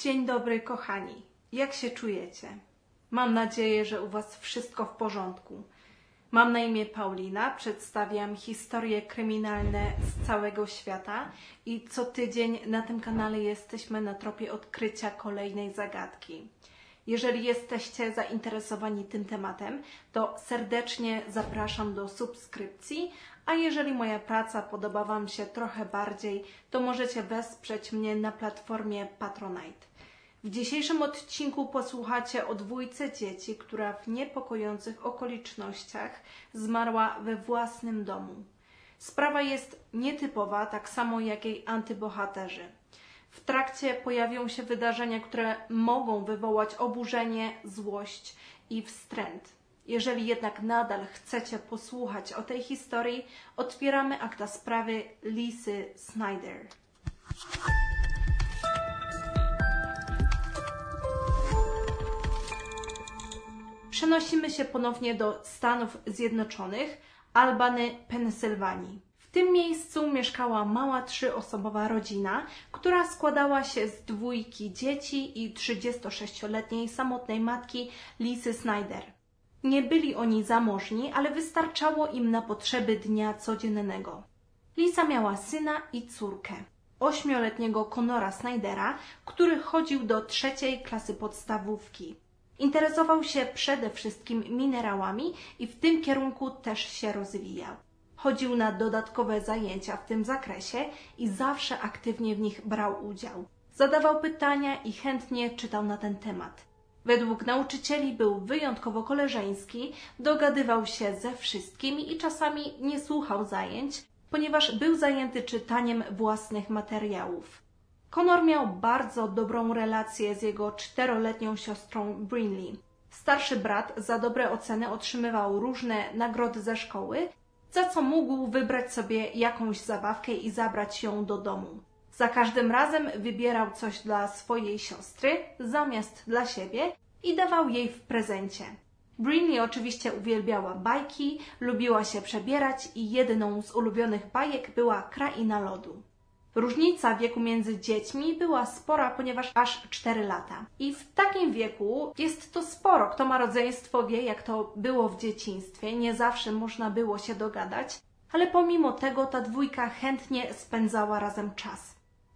Dzień dobry, kochani. Jak się czujecie? Mam nadzieję, że u Was wszystko w porządku. Mam na imię Paulina, przedstawiam historie kryminalne z całego świata i co tydzień na tym kanale jesteśmy na tropie odkrycia kolejnej zagadki. Jeżeli jesteście zainteresowani tym tematem, to serdecznie zapraszam do subskrypcji, a jeżeli moja praca podoba Wam się trochę bardziej, to możecie wesprzeć mnie na platformie Patronite. W dzisiejszym odcinku posłuchacie o dwójce dzieci, która w niepokojących okolicznościach zmarła we własnym domu. Sprawa jest nietypowa, tak samo jak jej antybohaterzy. W trakcie pojawią się wydarzenia, które mogą wywołać oburzenie, złość i wstręt. Jeżeli jednak nadal chcecie posłuchać o tej historii, otwieramy akta sprawy Lisy Snyder. Przenosimy się ponownie do Stanów Zjednoczonych, Albany, Pensylwanii. W tym miejscu mieszkała mała trzyosobowa rodzina, która składała się z dwójki dzieci i 36-letniej samotnej matki Lisy Snyder. Nie byli oni zamożni, ale wystarczało im na potrzeby dnia codziennego. Lisa miała syna i córkę. Ośmioletniego Conora Snydera, który chodził do trzeciej klasy podstawówki. Interesował się przede wszystkim minerałami i w tym kierunku też się rozwijał. Chodził na dodatkowe zajęcia w tym zakresie i zawsze aktywnie w nich brał udział. Zadawał pytania i chętnie czytał na ten temat. Według nauczycieli był wyjątkowo koleżeński, dogadywał się ze wszystkimi i czasami nie słuchał zajęć, ponieważ był zajęty czytaniem własnych materiałów. Conor miał bardzo dobrą relację z jego czteroletnią siostrą Brinley. Starszy brat za dobre oceny otrzymywał różne nagrody ze szkoły, za co mógł wybrać sobie jakąś zabawkę i zabrać ją do domu. Za każdym razem wybierał coś dla swojej siostry zamiast dla siebie i dawał jej w prezencie. Brinley oczywiście uwielbiała bajki, lubiła się przebierać i jedną z ulubionych bajek była Kraina Lodu. Różnica wieku między dziećmi była spora, ponieważ aż 4 lata. I w takim wieku jest to sporo. Kto ma rodzeństwo wie, jak to było w dzieciństwie. Nie zawsze można było się dogadać, ale pomimo tego ta dwójka chętnie spędzała razem czas.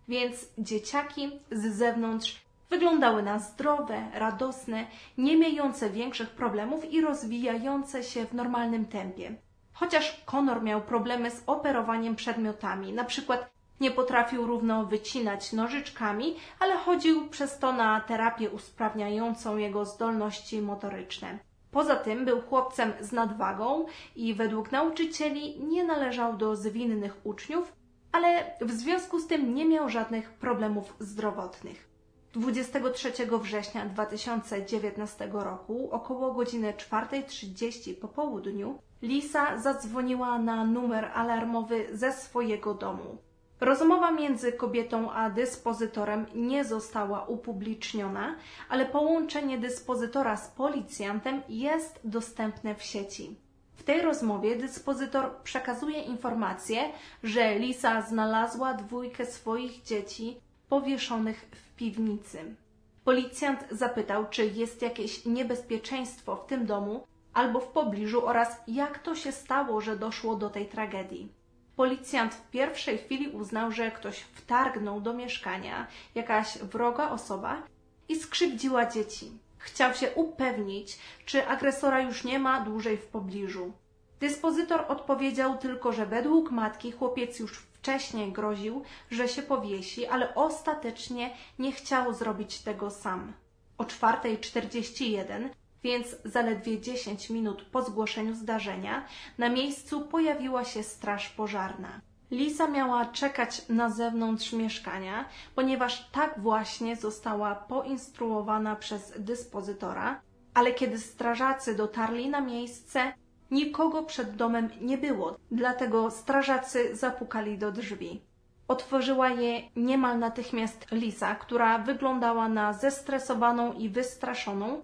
Więc dzieciaki z zewnątrz wyglądały na zdrowe, radosne, nie miejące większych problemów i rozwijające się w normalnym tempie. Chociaż Conor miał problemy z operowaniem przedmiotami, na przykład nie potrafił równo wycinać nożyczkami, ale chodził przez to na terapię usprawniającą jego zdolności motoryczne. Poza tym był chłopcem z nadwagą i według nauczycieli nie należał do zwinnych uczniów, ale w związku z tym nie miał żadnych problemów zdrowotnych. 23 września 2019 roku, około godziny 4.30 po południu, Lisa zadzwoniła na numer alarmowy ze swojego domu. Rozmowa między kobietą a dyspozytorem nie została upubliczniona, ale połączenie dyspozytora z policjantem jest dostępne w sieci. W tej rozmowie dyspozytor przekazuje informację, że Lisa znalazła dwójkę swoich dzieci powieszonych w piwnicy. Policjant zapytał, czy jest jakieś niebezpieczeństwo w tym domu albo w pobliżu oraz jak to się stało, że doszło do tej tragedii. Policjant w pierwszej chwili uznał, że ktoś wtargnął do mieszkania, jakaś wroga osoba i skrzywdziła dzieci. Chciał się upewnić, czy agresora już nie ma dłużej w pobliżu. Dyspozytor odpowiedział tylko, że według matki chłopiec już wcześniej groził, że się powiesi, ale ostatecznie nie chciał zrobić tego sam. O 4.41 więc zaledwie 10 minut po zgłoszeniu zdarzenia na miejscu pojawiła się straż pożarna. Lisa miała czekać na zewnątrz mieszkania, ponieważ tak właśnie została poinstruowana przez dyspozytora, ale kiedy strażacy dotarli na miejsce, nikogo przed domem nie było, dlatego strażacy zapukali do drzwi. Otworzyła je niemal natychmiast Lisa, która wyglądała na zestresowaną i wystraszoną,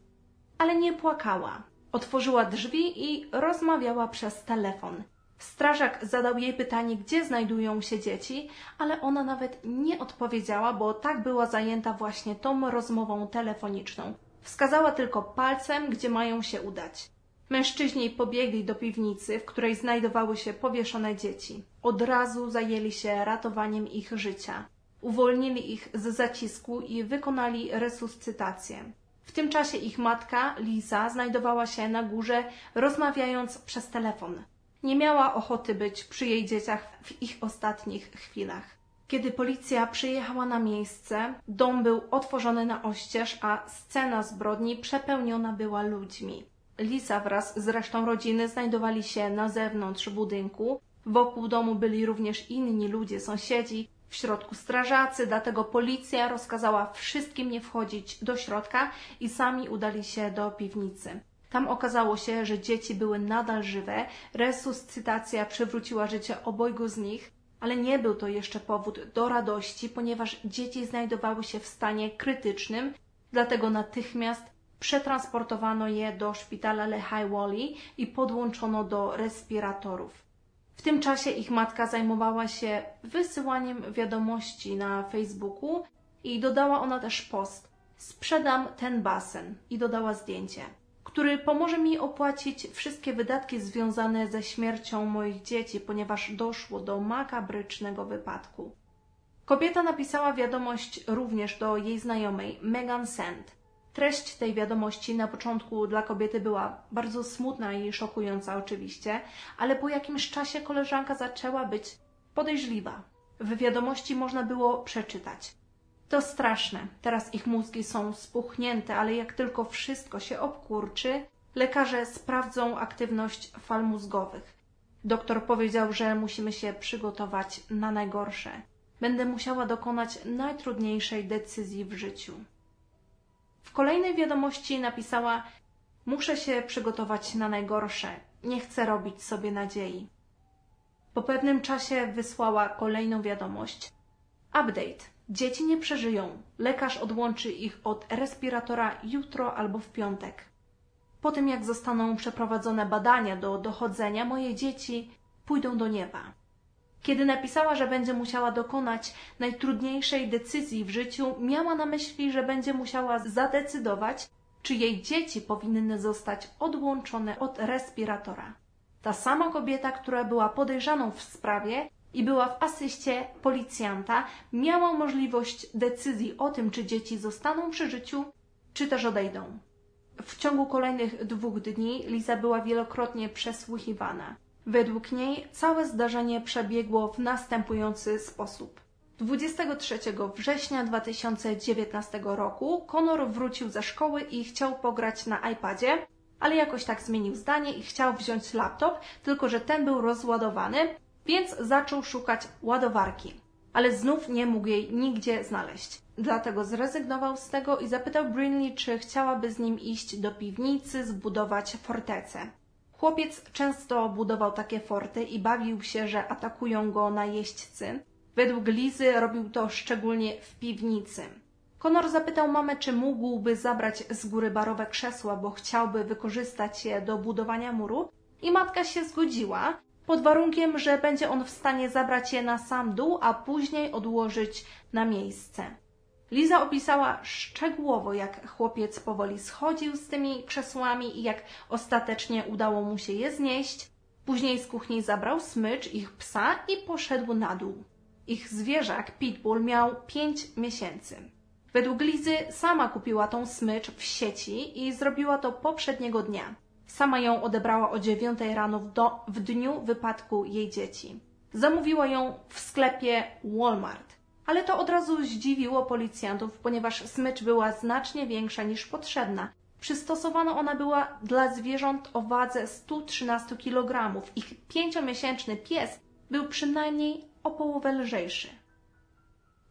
ale nie płakała. Otworzyła drzwi i rozmawiała przez telefon. Strażak zadał jej pytanie, gdzie znajdują się dzieci, ale ona nawet nie odpowiedziała, bo tak była zajęta właśnie tą rozmową telefoniczną. Wskazała tylko palcem, gdzie mają się udać. Mężczyźni pobiegli do piwnicy, w której znajdowały się powieszone dzieci. Od razu zajęli się ratowaniem ich życia. Uwolnili ich z zacisku i wykonali resuscytację. W tym czasie ich matka, Lisa, znajdowała się na górze, rozmawiając przez telefon. Nie miała ochoty być przy jej dzieciach w ich ostatnich chwilach. Kiedy policja przyjechała na miejsce, dom był otworzony na oścież, a scena zbrodni przepełniona była ludźmi. Lisa wraz z resztą rodziny znajdowali się na zewnątrz budynku. Wokół domu byli również inni ludzie, sąsiedzi, w środku strażacy, dlatego policja rozkazała wszystkim nie wchodzić do środka i sami udali się do piwnicy. Tam okazało się, że dzieci były nadal żywe, resuscytacja przywróciła życie obojgu z nich, ale nie był to jeszcze powód do radości, ponieważ dzieci znajdowały się w stanie krytycznym, dlatego natychmiast przetransportowano je do szpitala Lehigh Valley i podłączono do respiratorów. W tym czasie ich matka zajmowała się wysyłaniem wiadomości na Facebooku i dodała ona też post. Sprzedam ten basen i dodała zdjęcie, który pomoże mi opłacić wszystkie wydatki związane ze śmiercią moich dzieci, ponieważ doszło do makabrycznego wypadku. Kobieta napisała wiadomość również do jej znajomej Megan Sand. Treść tej wiadomości na początku dla kobiety była bardzo smutna i szokująca oczywiście, ale po jakimś czasie koleżanka zaczęła być podejrzliwa. W wiadomości można było przeczytać. To straszne. Teraz ich mózgi są spuchnięte, ale jak tylko wszystko się obkurczy, lekarze sprawdzą aktywność fal mózgowych. Doktor powiedział, że musimy się przygotować na najgorsze. Będę musiała dokonać najtrudniejszej decyzji w życiu. W kolejnej wiadomości napisała: Muszę się przygotować na najgorsze. Nie chcę robić sobie nadziei. Po pewnym czasie wysłała kolejną wiadomość. Update. Dzieci nie przeżyją. Lekarz odłączy ich od respiratora jutro albo w piątek. Po tym, jak zostaną przeprowadzone badania do dochodzenia, moje dzieci pójdą do nieba. Kiedy napisała, że będzie musiała dokonać najtrudniejszej decyzji w życiu, miała na myśli, że będzie musiała zadecydować, czy jej dzieci powinny zostać odłączone od respiratora. Ta sama kobieta, która była podejrzaną w sprawie i była w asyście policjanta, miała możliwość decyzji o tym, czy dzieci zostaną przy życiu, czy też odejdą. W ciągu kolejnych dwóch dni Liza była wielokrotnie przesłuchiwana. Według niej całe zdarzenie przebiegło w następujący sposób. 23 września 2019 roku Conor wrócił ze szkoły i chciał pograć na iPadzie, ale jakoś tak zmienił zdanie i chciał wziąć laptop, tylko że ten był rozładowany, więc zaczął szukać ładowarki. Ale znów nie mógł jej nigdzie znaleźć. Dlatego zrezygnował z tego i zapytał Brinley, czy chciałaby z nim iść do piwnicy, zbudować fortecę. Chłopiec często budował takie forty i bawił się, że atakują go najeźdźcy. Według Lizy robił to szczególnie w piwnicy. Konor zapytał mamę, czy mógłby zabrać z góry barowe krzesła, bo chciałby wykorzystać je do budowania muru i matka się zgodziła, pod warunkiem, że będzie on w stanie zabrać je na sam dół, a później odłożyć na miejsce. Liza opisała szczegółowo, jak chłopiec powoli schodził z tymi krzesłami i jak ostatecznie udało mu się je znieść. Później z kuchni zabrał smycz ich psa i poszedł na dół. Ich zwierzak, Pitbull, miał pięć miesięcy. Według Lizy sama kupiła tą smycz w sieci i zrobiła to poprzedniego dnia. Sama ją odebrała o dziewiątej rano w, do, w dniu wypadku jej dzieci. Zamówiła ją w sklepie Walmart ale to od razu zdziwiło policjantów, ponieważ smycz była znacznie większa niż potrzebna. Przystosowana ona była dla zwierząt o wadze 113 kg. Ich pięciomiesięczny pies był przynajmniej o połowę lżejszy.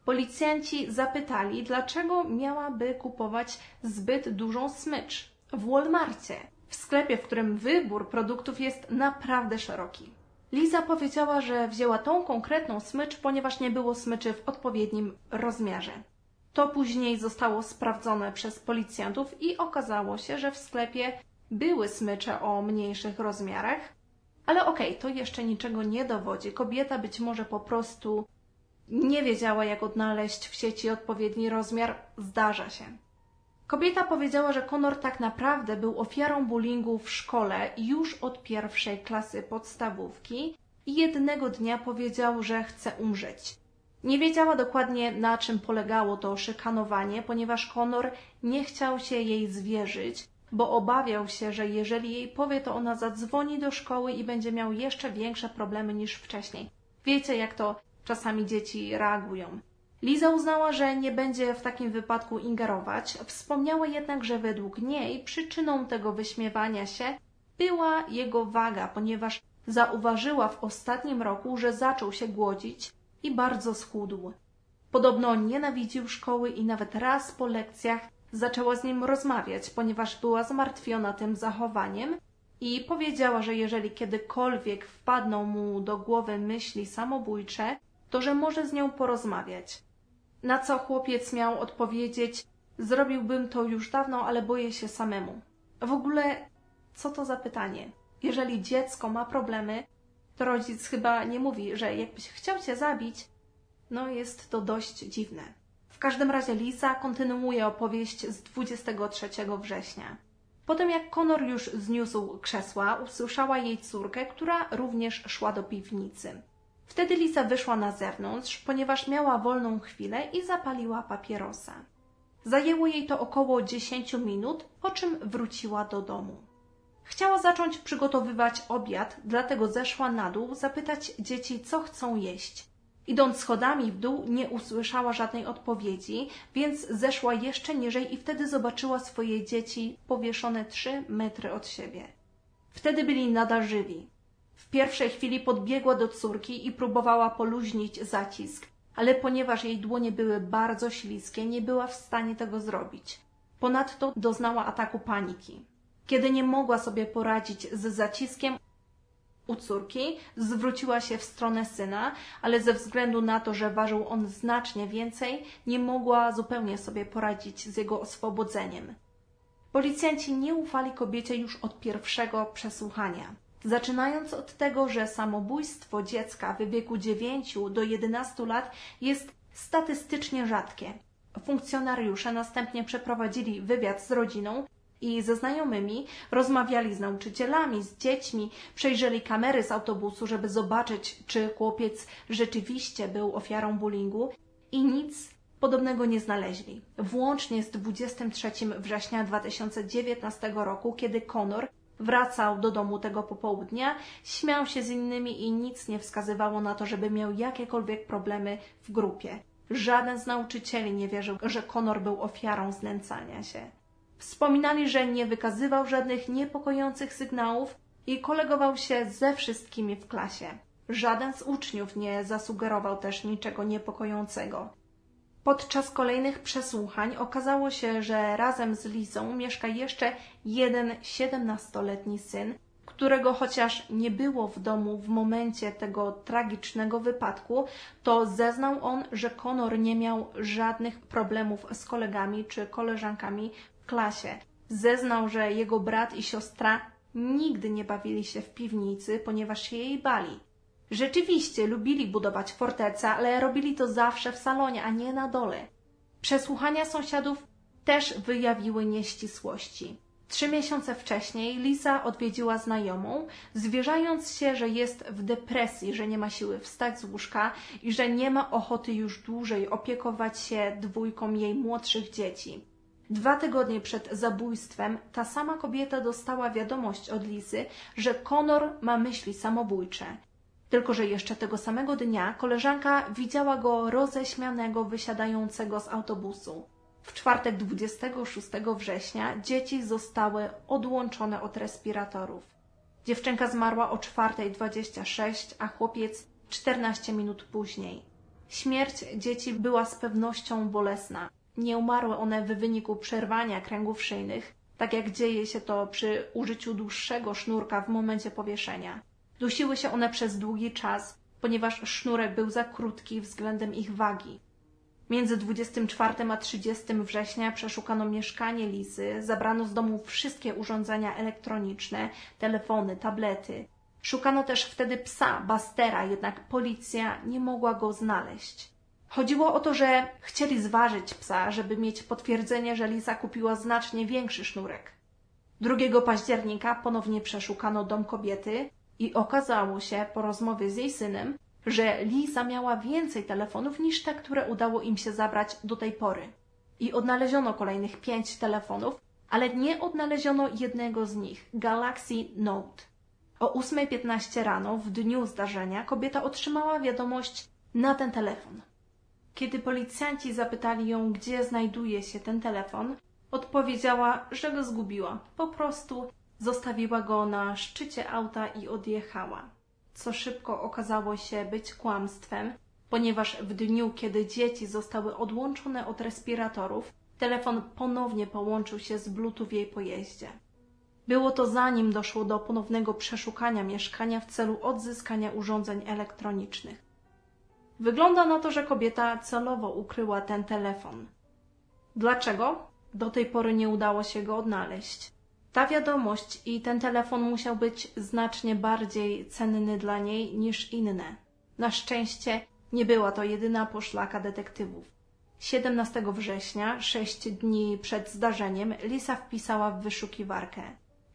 Policjanci zapytali, dlaczego miałaby kupować zbyt dużą smycz w Walmarcie, w sklepie, w którym wybór produktów jest naprawdę szeroki. Liza powiedziała, że wzięła tą konkretną smycz, ponieważ nie było smyczy w odpowiednim rozmiarze. To później zostało sprawdzone przez policjantów i okazało się, że w sklepie były smycze o mniejszych rozmiarach. Ale okej, okay, to jeszcze niczego nie dowodzi. Kobieta być może po prostu nie wiedziała, jak odnaleźć w sieci odpowiedni rozmiar. Zdarza się. Kobieta powiedziała, że Conor tak naprawdę był ofiarą bullyingu w szkole już od pierwszej klasy podstawówki i jednego dnia powiedział, że chce umrzeć. Nie wiedziała dokładnie na czym polegało to szykanowanie, ponieważ Conor nie chciał się jej zwierzyć, bo obawiał się, że jeżeli jej powie, to ona zadzwoni do szkoły i będzie miał jeszcze większe problemy niż wcześniej. Wiecie, jak to czasami dzieci reagują. Liza uznała, że nie będzie w takim wypadku ingerować. Wspomniała jednak, że według niej przyczyną tego wyśmiewania się była jego waga, ponieważ zauważyła w ostatnim roku, że zaczął się głodzić i bardzo schudł. Podobno nienawidził szkoły i nawet raz po lekcjach zaczęła z nim rozmawiać, ponieważ była zmartwiona tym zachowaniem i powiedziała, że jeżeli kiedykolwiek wpadną mu do głowy myśli samobójcze, to że może z nią porozmawiać. Na co chłopiec miał odpowiedzieć: Zrobiłbym to już dawno, ale boję się samemu. W ogóle, co to za pytanie? Jeżeli dziecko ma problemy, to rodzic chyba nie mówi, że jakbyś chciał cię zabić, no jest to dość dziwne. W każdym razie Lisa kontynuuje opowieść z 23 września. Potem jak Konor już zniósł krzesła, usłyszała jej córkę, która również szła do piwnicy. Wtedy Lisa wyszła na zewnątrz, ponieważ miała wolną chwilę i zapaliła papierosa. Zajęło jej to około 10 minut, po czym wróciła do domu. Chciała zacząć przygotowywać obiad, dlatego zeszła na dół zapytać dzieci, co chcą jeść. Idąc schodami w dół, nie usłyszała żadnej odpowiedzi, więc zeszła jeszcze niżej i wtedy zobaczyła swoje dzieci powieszone trzy metry od siebie. Wtedy byli nadal żywi. W pierwszej chwili podbiegła do córki i próbowała poluźnić zacisk, ale ponieważ jej dłonie były bardzo śliskie, nie była w stanie tego zrobić. Ponadto doznała ataku paniki. Kiedy nie mogła sobie poradzić z zaciskiem u córki, zwróciła się w stronę syna, ale ze względu na to, że ważył on znacznie więcej, nie mogła zupełnie sobie poradzić z jego oswobodzeniem. Policjanci nie ufali kobiecie już od pierwszego przesłuchania. Zaczynając od tego, że samobójstwo dziecka w wieku 9 do 11 lat jest statystycznie rzadkie. Funkcjonariusze następnie przeprowadzili wywiad z rodziną i ze znajomymi, rozmawiali z nauczycielami, z dziećmi, przejrzeli kamery z autobusu, żeby zobaczyć, czy chłopiec rzeczywiście był ofiarą bullyingu i nic podobnego nie znaleźli. Włącznie z 23 września 2019 roku, kiedy Conor Wracał do domu tego popołudnia, śmiał się z innymi i nic nie wskazywało na to, żeby miał jakiekolwiek problemy w grupie. Żaden z nauczycieli nie wierzył, że Konor był ofiarą znęcania się. Wspominali, że nie wykazywał żadnych niepokojących sygnałów i kolegował się ze wszystkimi w klasie. Żaden z uczniów nie zasugerował też niczego niepokojącego. Podczas kolejnych przesłuchań okazało się, że razem z Lizą mieszka jeszcze jeden siedemnastoletni syn, którego chociaż nie było w domu w momencie tego tragicznego wypadku, to zeznał on, że Konor nie miał żadnych problemów z kolegami czy koleżankami w klasie. Zeznał, że jego brat i siostra nigdy nie bawili się w piwnicy, ponieważ się jej bali. Rzeczywiście lubili budować fortece, ale robili to zawsze w salonie, a nie na dole. Przesłuchania sąsiadów też wyjawiły nieścisłości. Trzy miesiące wcześniej Lisa odwiedziła znajomą, zwierzając się, że jest w depresji, że nie ma siły wstać z łóżka i że nie ma ochoty już dłużej opiekować się dwójką jej młodszych dzieci. Dwa tygodnie przed zabójstwem ta sama kobieta dostała wiadomość od Lisy, że Conor ma myśli samobójcze tylko, że jeszcze tego samego dnia koleżanka widziała go roześmianego wysiadającego z autobusu. W czwartek 26 września dzieci zostały odłączone od respiratorów. Dziewczynka zmarła o 4.26, a chłopiec 14 minut później. Śmierć dzieci była z pewnością bolesna. Nie umarły one w wyniku przerwania kręgów szyjnych, tak jak dzieje się to przy użyciu dłuższego sznurka w momencie powieszenia. Dusiły się one przez długi czas, ponieważ sznurek był za krótki względem ich wagi. Między 24 a 30 września przeszukano mieszkanie Lisy, zabrano z domu wszystkie urządzenia elektroniczne, telefony, tablety. Szukano też wtedy psa, Bastera, jednak policja nie mogła go znaleźć. Chodziło o to, że chcieli zważyć psa, żeby mieć potwierdzenie, że Lisa kupiła znacznie większy sznurek. 2 października ponownie przeszukano dom kobiety i okazało się po rozmowie z jej synem, że Lisa miała więcej telefonów niż te, które udało im się zabrać do tej pory. I odnaleziono kolejnych pięć telefonów, ale nie odnaleziono jednego z nich Galaxy Note. O 8.15 rano, w dniu zdarzenia, kobieta otrzymała wiadomość na ten telefon. Kiedy policjanci zapytali ją, gdzie znajduje się ten telefon, odpowiedziała, że go zgubiła. Po prostu zostawiła go na szczycie auta i odjechała. Co szybko okazało się być kłamstwem, ponieważ w dniu, kiedy dzieci zostały odłączone od respiratorów, telefon ponownie połączył się z Bluetooth w jej pojeździe. Było to zanim doszło do ponownego przeszukania mieszkania w celu odzyskania urządzeń elektronicznych. Wygląda na to, że kobieta celowo ukryła ten telefon. Dlaczego? Do tej pory nie udało się go odnaleźć. Ta wiadomość i ten telefon musiał być znacznie bardziej cenny dla niej niż inne. Na szczęście nie była to jedyna poszlaka detektywów. 17 września, sześć dni przed zdarzeniem, Lisa wpisała w wyszukiwarkę.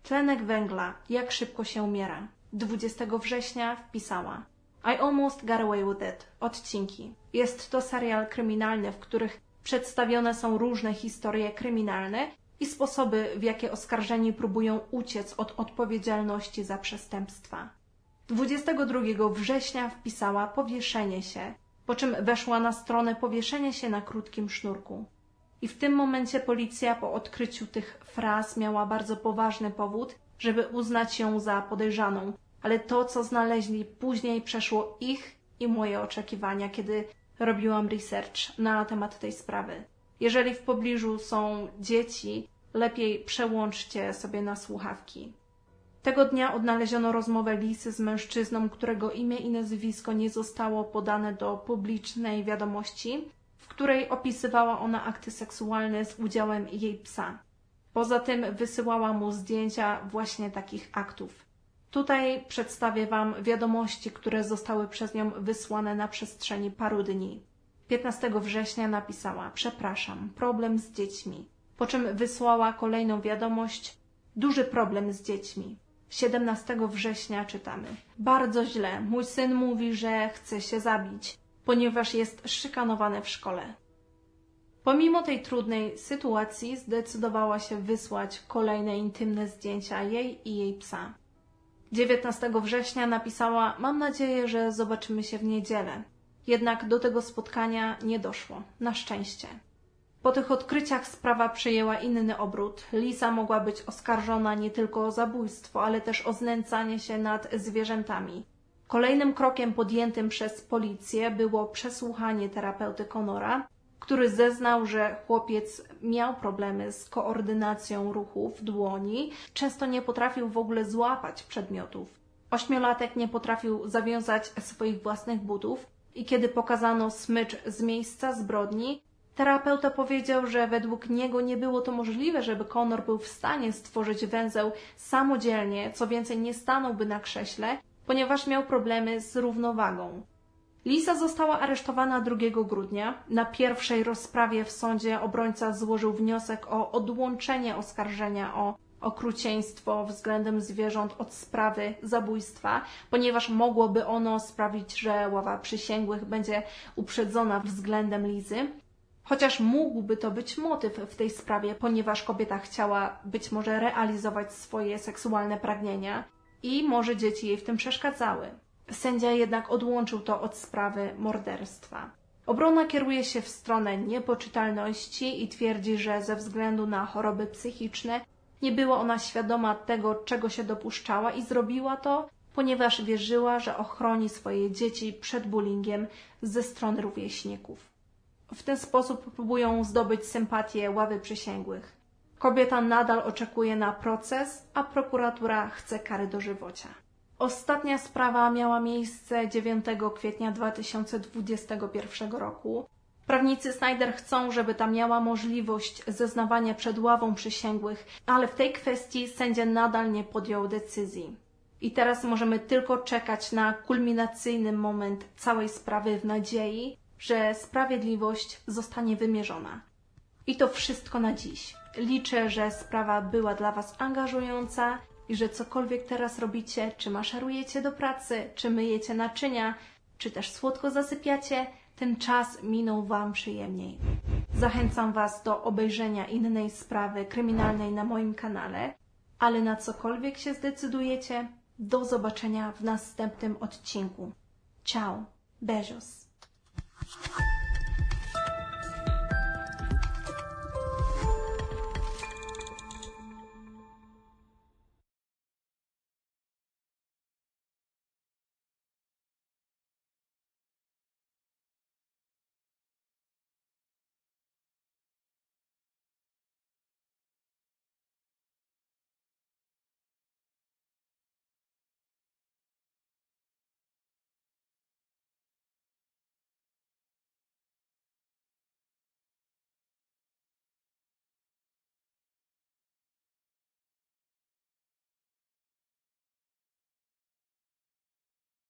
Tlenek węgla, jak szybko się umiera. 20 września wpisała I almost got away with it. Odcinki. Jest to serial kryminalny, w których przedstawione są różne historie kryminalne i sposoby, w jakie oskarżeni próbują uciec od odpowiedzialności za przestępstwa. 22 września wpisała powieszenie się, po czym weszła na stronę powieszenie się na krótkim sznurku. I w tym momencie policja po odkryciu tych fraz miała bardzo poważny powód, żeby uznać ją za podejrzaną, ale to, co znaleźli później, przeszło ich i moje oczekiwania, kiedy robiłam research na temat tej sprawy. Jeżeli w pobliżu są dzieci, lepiej przełączcie sobie na słuchawki. Tego dnia odnaleziono rozmowę Lisy z mężczyzną, którego imię i nazwisko nie zostało podane do publicznej wiadomości, w której opisywała ona akty seksualne z udziałem jej psa. Poza tym wysyłała mu zdjęcia właśnie takich aktów. Tutaj przedstawię Wam wiadomości, które zostały przez nią wysłane na przestrzeni paru dni. 15 września napisała: Przepraszam, problem z dziećmi. Po czym wysłała kolejną wiadomość: Duży problem z dziećmi. 17 września czytamy: Bardzo źle. Mój syn mówi, że chce się zabić, ponieważ jest szykanowany w szkole. Pomimo tej trudnej sytuacji zdecydowała się wysłać kolejne intymne zdjęcia jej i jej psa. 19 września napisała: Mam nadzieję, że zobaczymy się w niedzielę. Jednak do tego spotkania nie doszło. Na szczęście. Po tych odkryciach sprawa przyjęła inny obrót. Lisa mogła być oskarżona nie tylko o zabójstwo, ale też o znęcanie się nad zwierzętami. Kolejnym krokiem podjętym przez policję było przesłuchanie terapeuty Conora, który zeznał, że chłopiec miał problemy z koordynacją ruchów dłoni, często nie potrafił w ogóle złapać przedmiotów. Ośmiolatek nie potrafił zawiązać swoich własnych butów i kiedy pokazano smycz z miejsca zbrodni, terapeuta powiedział, że według niego nie było to możliwe, żeby Conor był w stanie stworzyć węzeł samodzielnie, co więcej nie stanąłby na krześle, ponieważ miał problemy z równowagą. Lisa została aresztowana 2 grudnia. Na pierwszej rozprawie w sądzie obrońca złożył wniosek o odłączenie oskarżenia o okrucieństwo względem zwierząt od sprawy zabójstwa, ponieważ mogłoby ono sprawić, że ława przysięgłych będzie uprzedzona względem Lizy. Chociaż mógłby to być motyw w tej sprawie, ponieważ kobieta chciała być może realizować swoje seksualne pragnienia i może dzieci jej w tym przeszkadzały. Sędzia jednak odłączył to od sprawy morderstwa. Obrona kieruje się w stronę niepoczytalności i twierdzi, że ze względu na choroby psychiczne nie była ona świadoma tego, czego się dopuszczała i zrobiła to, ponieważ wierzyła, że ochroni swoje dzieci przed bullyingiem ze strony rówieśników. W ten sposób próbują zdobyć sympatię ławy przysięgłych. Kobieta nadal oczekuje na proces, a prokuratura chce kary dożywocia. Ostatnia sprawa miała miejsce 9 kwietnia 2021 roku. Prawnicy Snyder chcą, żeby ta miała możliwość zeznawania przed ławą przysięgłych, ale w tej kwestii sędzia nadal nie podjął decyzji. I teraz możemy tylko czekać na kulminacyjny moment całej sprawy w nadziei, że sprawiedliwość zostanie wymierzona. I to wszystko na dziś. Liczę, że sprawa była dla Was angażująca i że cokolwiek teraz robicie, czy maszerujecie do pracy, czy myjecie naczynia, czy też słodko zasypiacie, ten czas minął Wam przyjemniej. Zachęcam Was do obejrzenia innej sprawy kryminalnej na moim kanale, ale na cokolwiek się zdecydujecie, do zobaczenia w następnym odcinku. Ciao, beijos. Thank you.